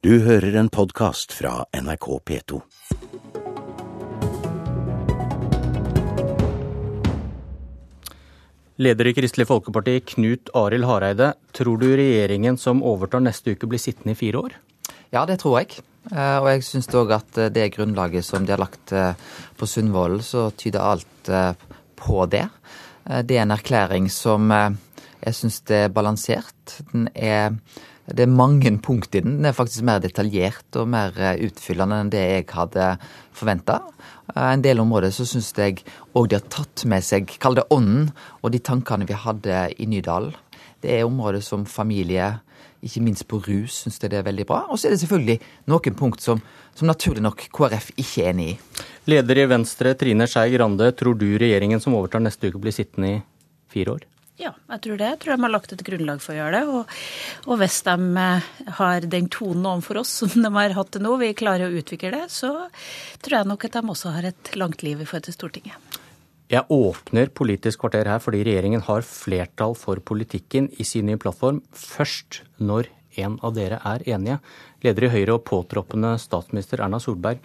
Du hører en podkast fra NRK P2. Leder i Kristelig Folkeparti, Knut Arild Hareide. Tror du regjeringen som overtar neste uke, blir sittende i fire år? Ja, det tror jeg. Eh, og jeg syns òg at det grunnlaget som de har lagt eh, på Sundvolden, så tyder alt eh, på det. Det er en erklæring som jeg syns er balansert. Den er det er mange punkt i den. Den er faktisk mer detaljert og mer utfyllende enn det jeg hadde forventa. En del områder så syns jeg òg de har tatt med seg, kall det ånden, og de tankene vi hadde i Nydalen. Det er områder som familie, ikke minst på rus, syns det er veldig bra. Og så er det selvfølgelig noen punkt som, som naturlig nok KrF ikke er enig i. Leder i Venstre, Trine Skei Grande, tror du regjeringen som overtar neste uke blir sittende i fire år? Ja, jeg tror det. Jeg tror de har lagt et grunnlag for å gjøre det. Og, og hvis de eh, har den tonen overfor oss som de har hatt til nå, vi klarer å utvikle det, så tror jeg nok at de også har et langt liv i forhold til Stortinget. Jeg åpner Politisk kvarter her fordi regjeringen har flertall for politikken i sin nye plattform først når en av dere er enige. Leder i Høyre og påtroppende statsminister Erna Solberg,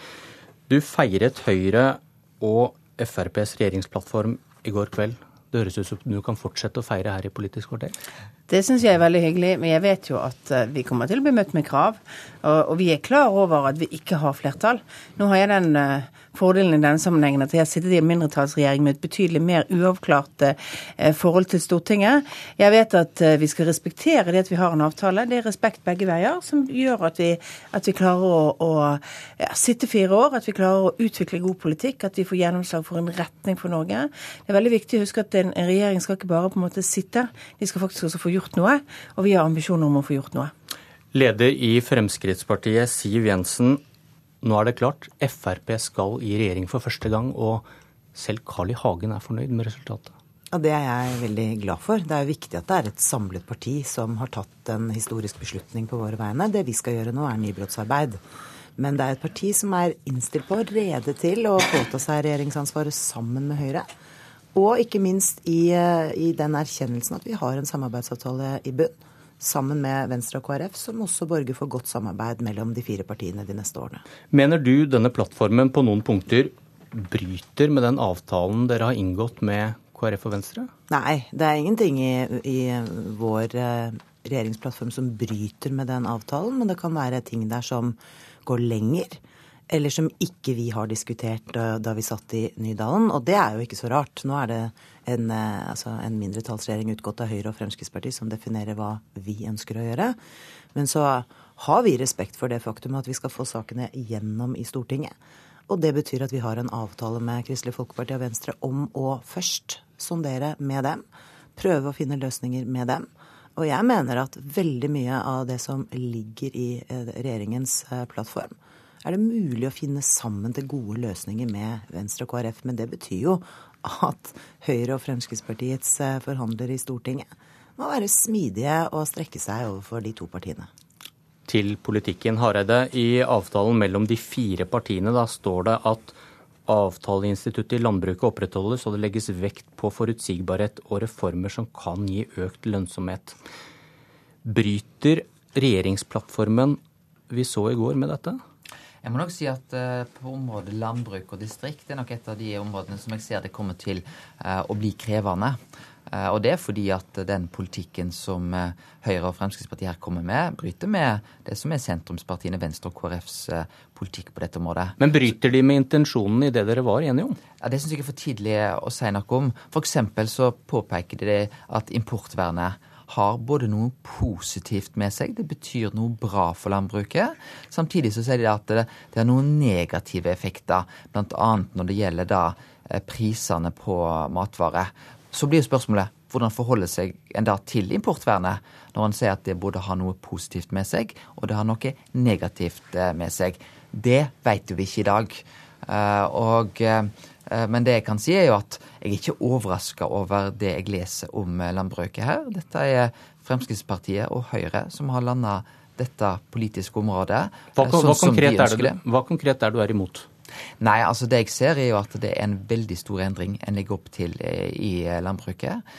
du feiret Høyre og FrPs regjeringsplattform i går kveld. Det høres ut som du kan fortsette å feire her i Politisk kvarter? Det syns jeg er veldig hyggelig, men jeg vet jo at eh, vi kommer til å bli møtt med krav. Og, vi er klar over at vi ikke har flertall. Nå har jeg den uh, fordelen i denne sammenhengen at jeg har sittet i en mindretallsregjering med et betydelig mer uavklart uh, forhold til Stortinget. Jeg vet at vi skal respektere det at vi har en avtale. Det er respekt begge veier som gjør at vi, at vi klarer å, å ja, sitte fire år, at vi klarer å utvikle god politikk, at vi får gjennomslag for en retning for Norge. Det er veldig viktig å huske at en, en regjering skal ikke bare på en måte sitte, de skal faktisk også få gjort noe, og vi har ambisjoner om å få gjort noe. Leder i Fremskrittspartiet, Siv Jensen. Nå er det klart, Frp skal i regjering for første gang, og selv Carl I. Hagen er fornøyd med resultatet. Ja, Det er jeg veldig glad for. Det er jo viktig at det er et samlet parti som har tatt en historisk beslutning på våre vegne. Det vi skal gjøre nå, er nybrottsarbeid. Men det er et parti som er innstilt på, rede til å påta seg regjeringsansvaret sammen med Høyre. Og ikke minst i, eh, i, den erkjennelsen at vi har en samarbeidsavtale i bunn sammen med Venstre og KrF, som også borger for godt samarbeid mellom de fire partiene de neste årene. Mener du denne plattformen på noen punkter bryter med den avtalen dere har inngått med KrF og Venstre? Nei, det er ingenting i, i vår eh, regjeringsplattform som bryter med den avtalen, men det kan være ting der som går lenger eller som ikke vi har diskutert da vi satt i Nydalen. Og det er jo ikke så rart. Nå er det en, eh, altså en mindretallsregjering utgått av Høyre og Fremskrittspartiet som definerer hva vi ønsker å gjøre. Men så har vi respekt for det faktum at vi skal få sakene gjennom i Stortinget. Og det betyr at vi har en avtale med Kristelig Folkeparti og Venstre om å først sondere med dem. Prøve å finne løsninger med dem. Og jeg mener at veldig mye av det som ligger i eh, regjeringens eh, plattform, er det mulig å finne sammen til gode løsninger med Venstre og KrF. Men det betyr jo at Høyre og Fremskrittspartiets eh, forhandlere i Stortinget må være smidige og strekke seg overfor de to partiene. Til politikken, Hareide. I avtalen mellom de fire partiene da står det at avtaleinstituttet i landbruket opprettholdes, og det legges vekt på forutsigbarhet og reformer som kan gi økt lønnsomhet. Bryter regjeringsplattformen vi så i går med dette? Jeg må nok si at uh, på området landbruk og distrikt er nok et av de områdene som jeg ser det kommer til uh, å bli krevende. Uh, og det er fordi at den politikken som Høyre og Fremskrittspartiet her kommer med, bryter med det som er sentrumspartiene Venstre og KrFs politikk på dette området. Men bryter de med intensjonen i det dere var enige om? Ja, Det syns jeg er for tidlig å si noe om. F.eks. så påpeker de at importvernet har både noe positivt med seg, det betyr noe bra for landbruket. Samtidig så sier de at det, det har noen negative effekter, bl.a. når det gjelder da eh, prisene på matvarer. Så blir spørsmålet hvordan forholder seg en da til importvernet, når man sier at det både har noe positivt med seg, og det har noe negativt eh, med seg. Det vet vi ikke i dag. Eh, og men det jeg kan si, er jo at jeg er ikke overraska over det jeg leser om eh, landbruket her. Dette er Fremskrittspartiet og Høyre som har landa dette politiske området. Hva, sånn hva, konkret de det, hva, konkret er du er imot? Nei, altså det jeg ser er jo at det er en veldig stor endring en legger opp til eh, i landbruket.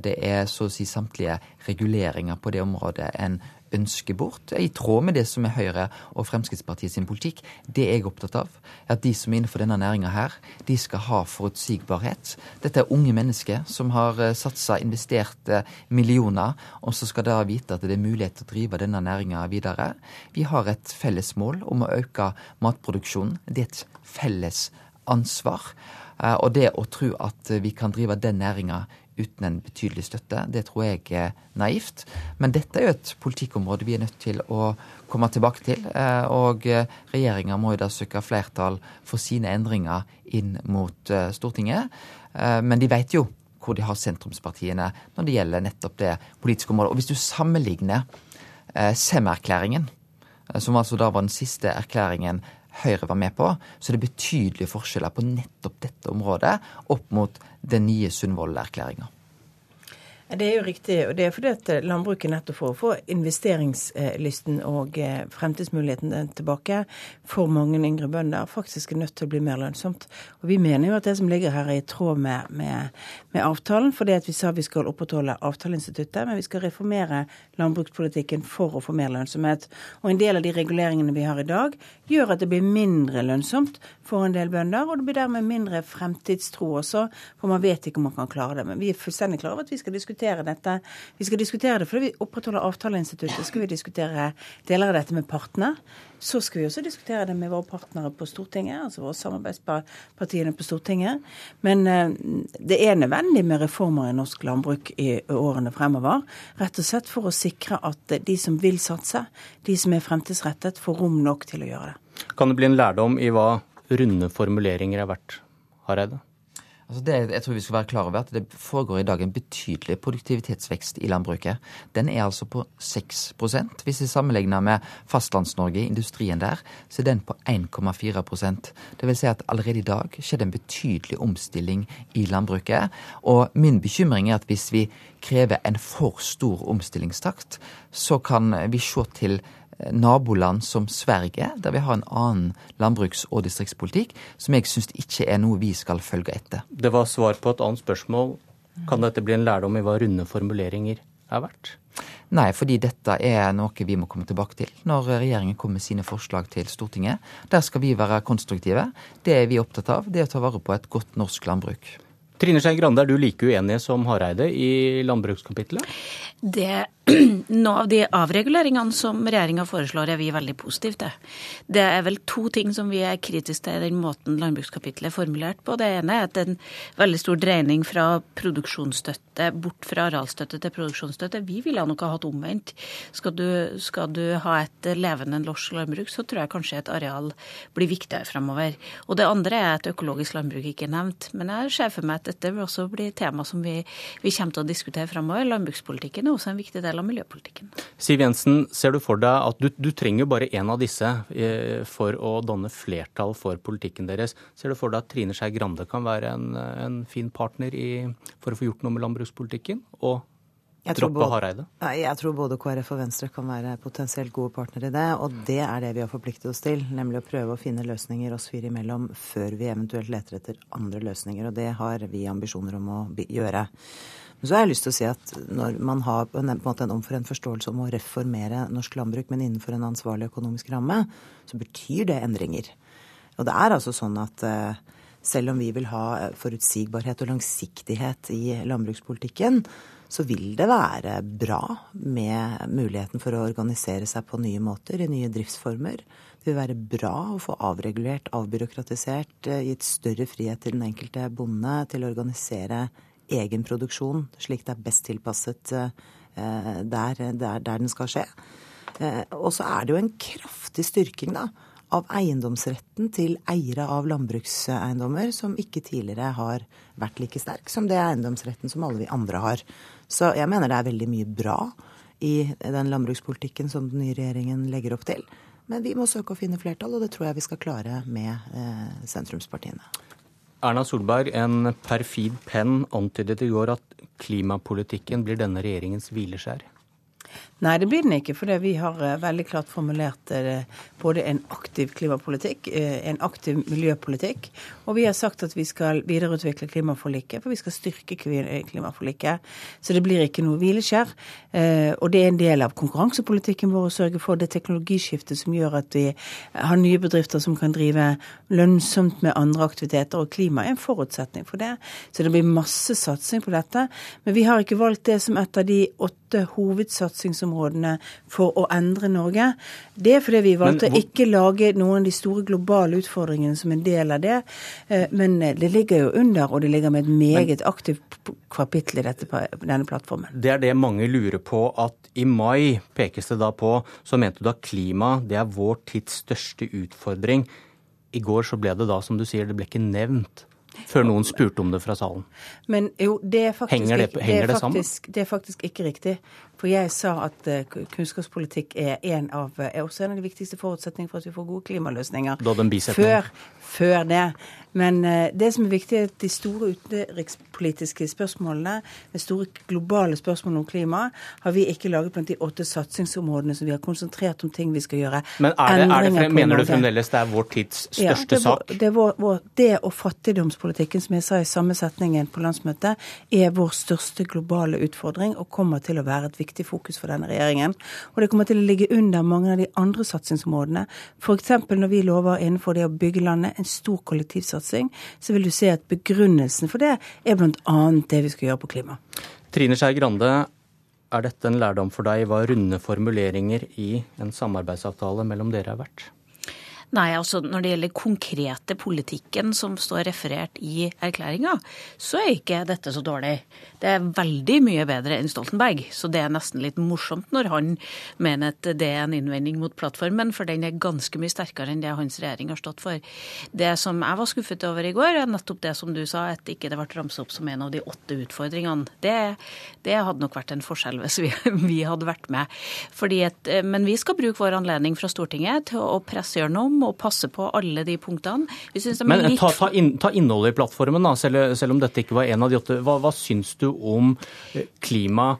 Det er så å si samtlige reguleringer på det området en ønske bort, i tråd med det som er Høyre og Fremskrittspartiet sin politikk. Det er jeg opptatt av, er at de som er innenfor denne næringa her, de skal ha forutsigbarhet. Dette er unge mennesker som har eh, satsa, investert eh, millioner, og så skal da vite at det er mulighet til å drive denne næringa videre. Vi har et felles mål om å øke matproduksjonen. Det er et felles ansvar. Eh, og det å tro at vi kan drive den næringa uten en betydelig støtte. Det tror jeg er naivt. Men dette er jo et politikkområde vi er nødt til å komme tilbake til. Eh, og regjeringa må jo da søke flertall for sine endringer inn mot eh, Stortinget. Eh, men de vet jo hvor de har sentrumspartiene når det gjelder nettopp det politiske området. Og hvis du sammenligner Sem-erklæringen, som altså da var den siste erklæringen Høyre var med på, så er det betydelige forskjeller på nettopp dette området opp mot den nye Sundvolden-erklæringa. Det er jo riktig. og Det er fordi at landbruket nettopp for å få investeringslysten og eh, fremtidsmuligheten tilbake for mange yngre bønder faktisk er nødt til å bli mer lønnsomt. Og Vi mener jo at det som ligger her er i tråd med, med, med avtalen. fordi at vi sa vi skal opprettholde avtaleinstituttet, men vi skal reformere landbrukspolitikken for å få mer lønnsomhet. Og En del av de reguleringene vi har i dag, gjør at det blir mindre lønnsomt for en del bønder, og det blir dermed mindre fremtidstro også, for man vet ikke om man kan klare det. Men vi er fullstendig klare over at vi skal diskutere dette. Vi skal diskutere det fordi vi opprettholder avtaleinstituttet. skal vi diskutere deler av dette med partene. Så skal vi også diskutere det med våre partnere på Stortinget, altså våre samarbeidspartiene på Stortinget. Men uh, det er nødvendig med reformer i norsk landbruk i årene fremover. Rett og slett for å sikre at de som vil satse, de som er fremtidsrettet, får rom nok til å gjøre det. Kan det bli en lærdom i hva runde formuleringer er verdt, Hareide? Altså det, jeg tror vi skal være klar over at Det foregår i dag en betydelig produktivitetsvekst i landbruket. Den er altså på 6% Hvis vi sammenligner med Fastlands-Norge, industrien der, så er den på 1,4% Det vil si at allerede i dag skjedde en betydelig omstilling i landbruket. Og min bekymring er at hvis vi krever en for stor omstillingstakt, så kan vi se til naboland som Sverige, der vi har en annen landbruks- og distriktspolitikk, som jeg syns ikke er noe vi skal følge etter. Det var svar på et annet spørsmål. Kan dette bli en lærdom i hva runde formuleringer er verdt? Nei, fordi dette er noe vi må komme tilbake til når regjeringen kommer med sine forslag til Stortinget. Der skal vi være konstruktive. Det er vi opptatt av, det er å ta vare på et godt norsk landbruk. Trine Skei Grande, er du like uenig som Hareide i landbrukskapitlet? Det Noen av de avreguleringene som regjeringa foreslår, er vi veldig positive til. Det er vel to ting som vi er kritiske til i den måten landbrukskapitlet er formulert på. Det ene er at en veldig stor dreining fra produksjonsstøtte bort fra arealstøtte til produksjonsstøtte. Vi ville nok ha hatt omvendt. Skal du, skal du ha et levende norsk landbruk, så tror jeg kanskje et areal blir viktigere fremover. Og det andre er at økologisk landbruk ikke er nevnt. Men jeg ser for meg dette vil også bli tema som vi, vi kommer til å diskutere fremover. Landbrukspolitikken er også en viktig del del av miljøpolitikken. Siv Jensen, ser du for deg at du, du trenger bare én av disse eh, for å danne flertall for politikken deres. Ser du for deg at Trine Skei Grande kan være en, en fin partner i, for å få gjort noe med landbrukspolitikken? og droppe Hareide? Jeg tror både KrF og Venstre kan være potensielt gode partnere i det. Og det er det vi har forpliktet oss til, nemlig å prøve å finne løsninger oss fire imellom før vi eventuelt leter etter andre løsninger. Og det har vi ambisjoner om å gjøre. Men så har jeg lyst til å si at når man har på en måte en omforent forståelse om å reformere norsk landbruk, men innenfor en ansvarlig økonomisk ramme, så betyr det endringer. Og det er altså sånn at eh, selv om vi vil ha forutsigbarhet og langsiktighet i landbrukspolitikken, så vil det være bra med muligheten for å organisere seg på nye måter, i nye driftsformer. Det vil være bra å få avregulert, avbyråkratisert, eh, gitt større frihet til den enkelte bonde til å organisere egen produksjon, slik det er best tilpasset eh, der, der, der den skal skje. Eh, og så er det jo en kraftig styrking da, av eiendomsretten til eiere av landbrukseiendommer, som ikke tidligere har vært like sterk som det eiendomsretten som alle vi andre har. Så jeg mener det er veldig mye bra i den landbrukspolitikken som den nye regjeringen legger opp til. Men vi må søke å finne flertall, og det tror jeg vi skal klare med eh, sentrumspartiene. Erna Solberg, en perfid penn, antydet i går at klimapolitikken blir denne regjeringens hvileskjær. Nei, det blir den ikke. For vi har uh, veldig klart formulert uh, både en aktiv klimapolitikk, uh, en aktiv miljøpolitikk. Og vi har sagt at vi skal videreutvikle klimaforliket, for vi skal styrke klimaforliket. Så det blir ikke noe hvileskjær. og det er en del av konkurransepolitikken vår å sørge for det teknologiskiftet som gjør at vi har nye bedrifter som kan drive lønnsomt med andre aktiviteter. Og klima er en forutsetning for det. Så det blir masse satsing på dette. Men vi har ikke valgt det som et av de åtte hovedsatsingsområdene for å endre Norge. Det er fordi vi valgte å ikke lage noen av de store globale utfordringene som en del av det. Eh, men eh, det ligger jo under, og det ligger med et meget aktivt kapittel i dette, denne plattformen. Det er det mange lurer på, at i mai pekes det da på, så mente du at klima det er vår tids største utfordring. I går så ble det da, som du sier, det ble ikke nevnt. Før noen spurte om det fra salen. Men jo, det er faktisk, henger det, henger det, faktisk, det er faktisk ikke riktig. For jeg sa at uh, kunnskapspolitikk er, en av, er også en av de viktigste forutsetningene for at vi får gode klimaløsninger. Da den før, før det. Men uh, det som er viktig, er at de store utenrikspolitiske spørsmålene, de store globale spørsmålene om klima, har vi ikke laget blant de åtte satsingsområdene som vi har konsentrert om ting vi skal gjøre. Men er det, er det, mener du fremdeles det er vår tids største ja, sak? Det, vår, vår, det og fattigdomspolitikken, som jeg sa i samme setningen på landsmøtet, er vår største globale utfordring og kommer til å være et viktig fokus for denne regjeringen. Og det kommer til å ligge under mange av de andre satsingsområdene. F.eks. når vi lover innenfor det å bygge landet en stor kollektivsatsing, så vil du se at begrunnelsen for det er bl.a. det vi skal gjøre på klima. Trine Skei Grande, er dette en lærdom for deg hva runde formuleringer i en samarbeidsavtale mellom dere er verdt? Nei, altså Når det gjelder konkrete politikken som står referert i erklæringa, så er ikke dette så dårlig. Det er veldig mye bedre enn Stoltenberg, så det er nesten litt morsomt når han mener at det er en innvending mot plattformen, for den er ganske mye sterkere enn det hans regjering har stått for. Det som jeg var skuffet over i går, er nettopp det som du sa, at ikke det ble ramset opp som en av de åtte utfordringene. Det, det hadde nok vært en forskjell hvis vi, vi hadde vært med. At, men vi skal bruke vår anledning fra Stortinget til å presse gjennom og passe på alle de punktene. Men litt... ta, ta, inn, ta, innholdet i plattformen, da, selv, selv, om dette ikke var en av de åtte. Hva, hva syns du om eh, klima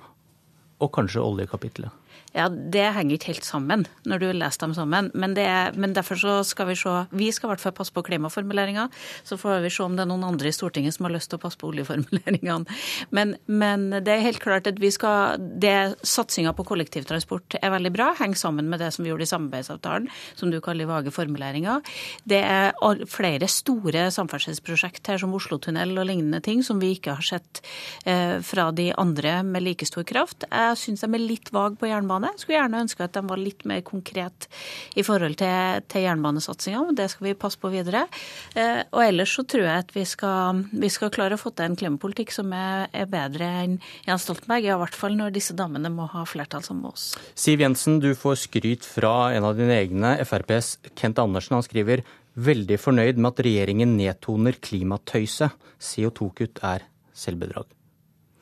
og kanskje oljekapitlet? Ja, Det henger ikke helt sammen når du leser dem sammen. Men, er, men derfor så skal vi se Vi skal i hvert fall passe på klimaformuleringa. Så får vi se om det er noen andre i Stortinget som har lyst til å passe på oljeformuleringene. Men, men det er helt klart at vi skal det Satsinga på kollektivtransport er veldig bra. Henger sammen med det som vi gjorde i samarbeidsavtalen, som du kaller vage formuleringer. Det er flere store samferdselsprosjekt her, som Oslotunnel og lignende ting, som vi ikke har sett eh, fra de andre med like stor kraft. Jeg syns de er litt vage på jernbane jernbane. Skulle gjerne ønske at de var litt mer konkret i forhold til, til jernbanesatsinga, det skal vi passe på videre. Eh, og ellers så tror jeg at vi skal, vi skal klare å få til en klimapolitikk som er, er bedre enn Jens Stoltenberg, ja, i hvert fall når disse damene må ha flertall sammen med oss. Siv Jensen, du får skryt fra en av dine egne, FrPs Kent Andersen. Han skriver veldig fornøyd med at regjeringen nedtoner klimatøyset. CO2-kutt er selvbedrag.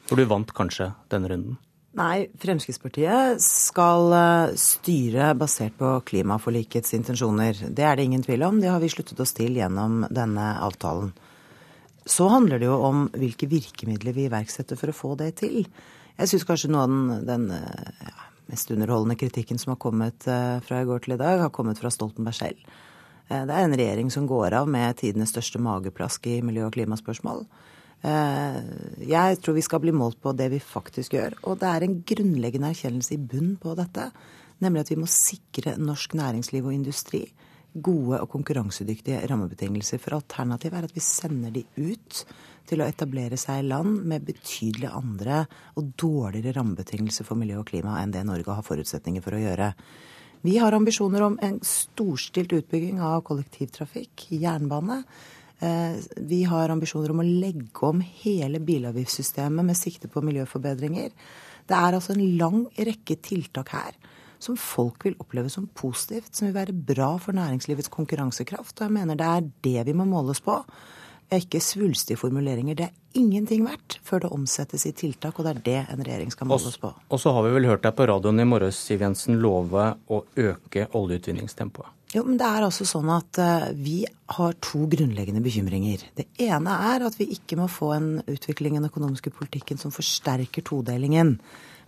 For du vant kanskje denne runden? Nei, Fremskrittspartiet skal eh, styre basert på klimaforlikets intensjoner. Det er det ingen tvil om. Det har vi sluttet oss til gjennom denne avtalen. Så handler det jo om hvilke virkemidler vi iverksetter for å få det til. Jeg syns kanskje noe av den, den eh, ja, mest underholdende kritikken som har kommet eh, fra i går til i dag, har kommet fra Stoltenberg selv. Det er en regjering som går av med tidenes største mageplask i miljø- og klimaspørsmål. Eh, jeg tror vi skal bli målt på det vi faktisk gjør. Og det er en grunnleggende erkjennelse i bunn på dette. Nemlig at vi må sikre norsk næringsliv og industri gode og konkurransedyktige rammebetingelser. For alternativet er at vi sender de ut til å etablere seg i land med betydelig andre og dårligere rammebetingelser for miljø og klima enn det Norge har forutsetninger for å gjøre. Vi har ambisjoner om en storstilt utbygging av kollektivtrafikk, jernbane. Eh, vi har ambisjoner om å legge om hele bilavgiftssystemet med sikte på miljøforbedringer. Det er altså en lang rekke tiltak her som folk vil oppleve som positivt, som vil være bra for næringslivets konkurransekraft. Og jeg mener det er det vi må måles på ikke svulstige formuleringer. Det er ingenting verdt før det omsettes i tiltak, og det er det en regjering skal måles på. Og så har vi vel hørt deg på radioen i morges, Siv Jensen, love å øke oljeutvinningstempoet. Jo, men det er altså sånn at uh, vi har to grunnleggende bekymringer. Det ene er at vi ikke må få en utvikling i den økonomiske politikken som forsterker todelingen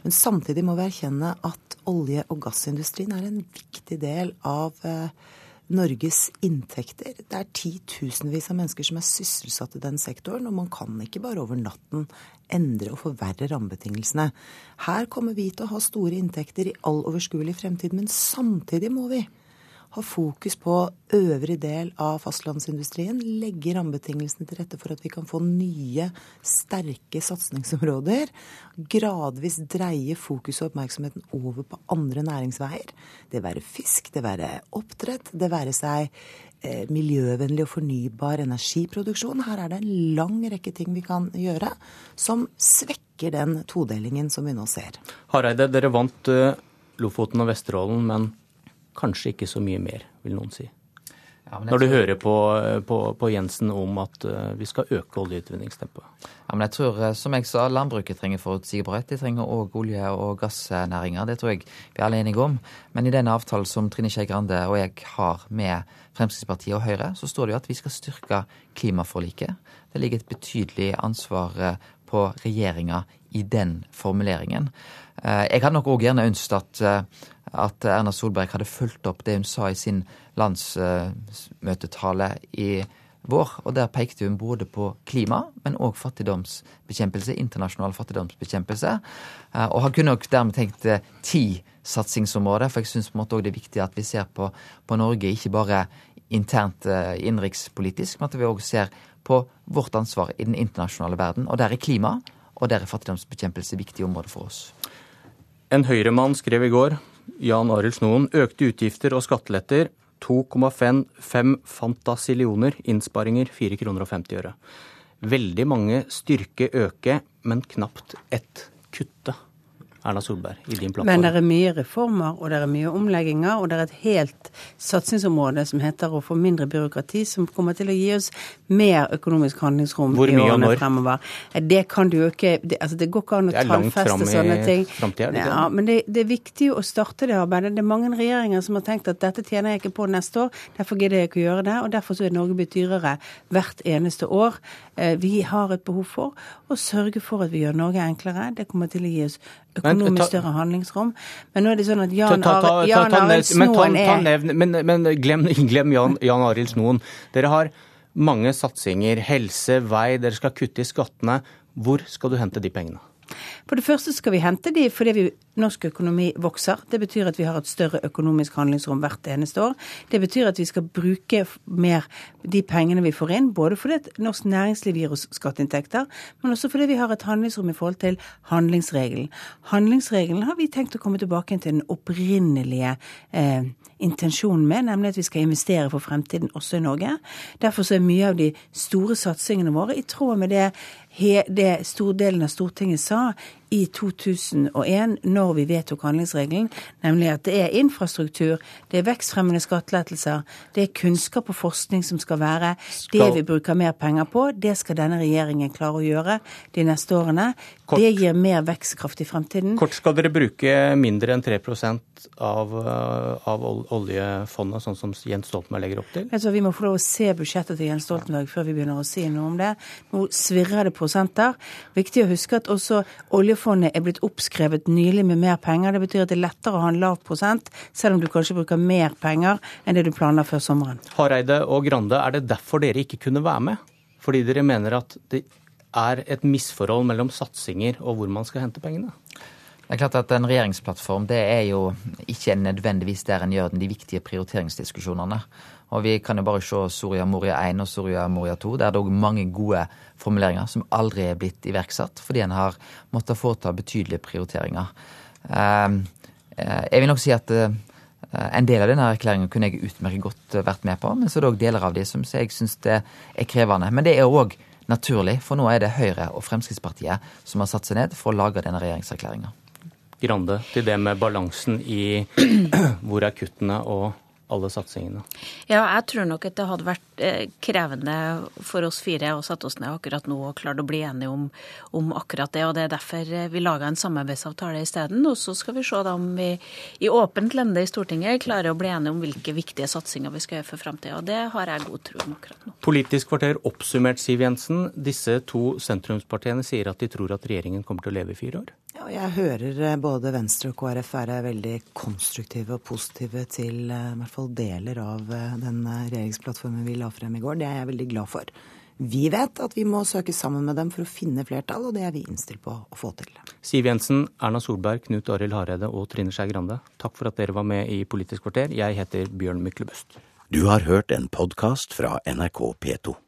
Men samtidig må vi erkjenne at olje- og gassindustrien er en viktig del av eh, Norges inntekter. Det er titusenvis av mennesker som er sysselsatt i den sektoren, og man kan ikke bare over natten endre og forverre rammebetingelsene. Her kommer vi til å ha store inntekter i all overskuelig fremtid, men samtidig må vi ha fokus på øvrig del av fastlandsindustrien, legge rammebetingelsene til rette for at vi kan få nye, sterke satsingsområder. Gradvis dreie fokus og oppmerksomheten over på andre næringsveier. Det være fisk, det være oppdrett, det være seg eh, miljøvennlig og fornybar energiproduksjon. Her er det en lang rekke ting vi kan gjøre som svekker den todelingen som vi nå ser. Hareide, dere vant uh, Lofoten og Vesterålen, men kanskje ikke så mye mer, vil noen si. Ja, Når du tror... hører på, på, på, Jensen om at uh, vi skal øke oljeutvinningstempoet. Ja, men jeg tror, eh, som jeg sa, landbruket trenger forutsigbarhet. De trenger òg olje- og gassnæringer. Det tror jeg vi er alle enige om. Men i den avtalen som Trine Skei Grande og jeg har med Fremskrittspartiet og Høyre, så står det jo at vi skal styrke klimaforliket. Det ligger et betydelig ansvar eh, på regjeringa i den formuleringen. Jeg hadde nok òg gjerne ønsket at at Erna Solberg hadde fulgt opp det hun sa i sin landsmøtetale i vår. Og der pekte hun både på klima, men òg fattigdomsbekjempelse, internasjonal fattigdomsbekjempelse. Eh, og han kunne nok dermed tenkt eh, ti satsingsområder, for jeg syns det er viktig at vi ser på, på Norge ikke bare internt eh, innenrikspolitisk, men at vi òg ser på vårt ansvar i den internasjonale verden. Og der er klima og der er fattigdomsbekjempelse viktige områder for oss. En Høyre-mann skrev i går Jan Arild Snoen, økte utgifter og skatteletter 2,5 fantasillioner, innsparinger 4 kroner og 50 øre. Veldig mange styrke øke, men knapt ett kutte. Erna Solberg, i din plattform? Men det er mye reformer, og det er mye omlegginger, og det er et helt satsingsområde som heter å få mindre byråkrati, som kommer til å gi oss mer økonomisk handlingsrom Hvor i årene fremover. Det kan du jo ikke det, altså det går ikke an å tallfeste sånne ting. Fremtiden, ja, men det, det, er viktig å starte det arbeidet. Det er mange regjeringer som har tenkt at dette tjener jeg ikke på neste år, derfor gidder jeg ikke å gjøre det. Og derfor så er Norge blitt dyrere hvert eneste år. Eh, vi har et behov for å sørge for at vi gjør Norge enklere. Det kommer til å gi oss økonomisk større handlingsrom. Men nå er det sånn at Jan, Arild Snoen er Men, men glem, glem Jan, Jan Arild Snoen. Dere har mange satsinger. Helse, vei, dere skal kutte i skattene. Hvor skal du hente de pengene? For det første skal vi hente de fordi vi, norsk økonomi vokser. Det betyr at vi har et større økonomisk handlingsrom hvert eneste år. Det betyr at vi skal bruke mer de pengene vi får inn, både fordi at norsk næringsliv gir oss skatteinntekter, men også fordi vi har et handlingsrom i forhold til handlingsregelen. Handlingsregelen har vi tenkt å komme tilbake til den opprinnelige eh, intensjonen med, nemlig at vi skal investere for fremtiden også i Norge. Derfor så er mye av de store satsingene våre i tråd med det det stordelen av Stortinget sa i 2001, når vi vedtok handlingsregelen, nemlig at det er infrastruktur, det er vekstfremmende skattelettelser, det er kunnskap og forskning som skal være skal... det vi bruker mer penger på. Det skal denne regjeringen klare å gjøre de neste årene. Kort... Det gir mer vekstkraft i fremtiden. Kort skal dere bruke mindre enn 3% av, eh, av oljefondet, sånn som Jens Stoltenberg legger opp til? Altså, vi må få lov å se budsjettet til Jens Stoltenberg før vi begynner å si noe om det. Nå svirrer det prosenter. Viktig å huske at også oljefondet oljefondet er blitt oppskrevet nylig med mer penger. Det betyr at det er lettere å ha en lav prosent, selv om du kanskje bruker mer penger enn det du planla før sommeren. Hareide og Grande, er det derfor dere ikke kunne være med? Fordi dere mener at det er et misforhold mellom satsinger og hvor man skal hente pengene? Det er klart at En regjeringsplattform det er jo ikke nødvendigvis der en gjør de viktige prioriteringsdiskusjonene. Og Vi kan jo bare se Soria Moria 1 og Soria Moria 2. Der er det òg mange gode formuleringer som aldri er blitt iverksatt, fordi en har måttet foreta betydelige prioriteringer. Ehm, eh, jeg vil nok si at eh, en del av denne erklæringen kunne jeg utmerket godt vært med på, men så er det òg deler av de som jeg syns er krevende. Men det er òg naturlig, for nå er det Høyre og Fremskrittspartiet som har satt seg ned for å lage denne regjeringserklæringa. Grande, til det med balansen i hvor er kuttene og alle satsingene? Ja, jeg tror nok at det hadde vært eh, krevende for oss fire å sette oss ned akkurat nå og klare å bli enige om, om, akkurat det. og Det er derfor eh, vi laga en samarbeidsavtale isteden. Og så skal vi se om vi i åpent lende i Stortinget klarer å bli enige om hvilke viktige satsinger vi skal gjøre for framtida. Det har jeg god tro om akkurat nå. Politisk kvarter oppsummert, Siv Jensen. Disse to sentrumspartiene sier at de tror at regjeringen kommer til å leve i fire år? Jeg hører eh, både Venstre og KrF være veldig konstruktive og positive til eh, i hvert fall deler av eh, den regjeringsplattformen vi la frem i går. Det er jeg veldig glad for. Vi vet at vi må søke sammen med dem for å finne flertall, og det er vi innstilt på å få til. Siv Jensen, Erna Solberg, Knut Arild Hareide og Trine Skei Grande, takk for at dere var med i Politisk kvarter. Jeg heter Bjørn Myklebøst. Du har hørt en podkast fra NRK P2.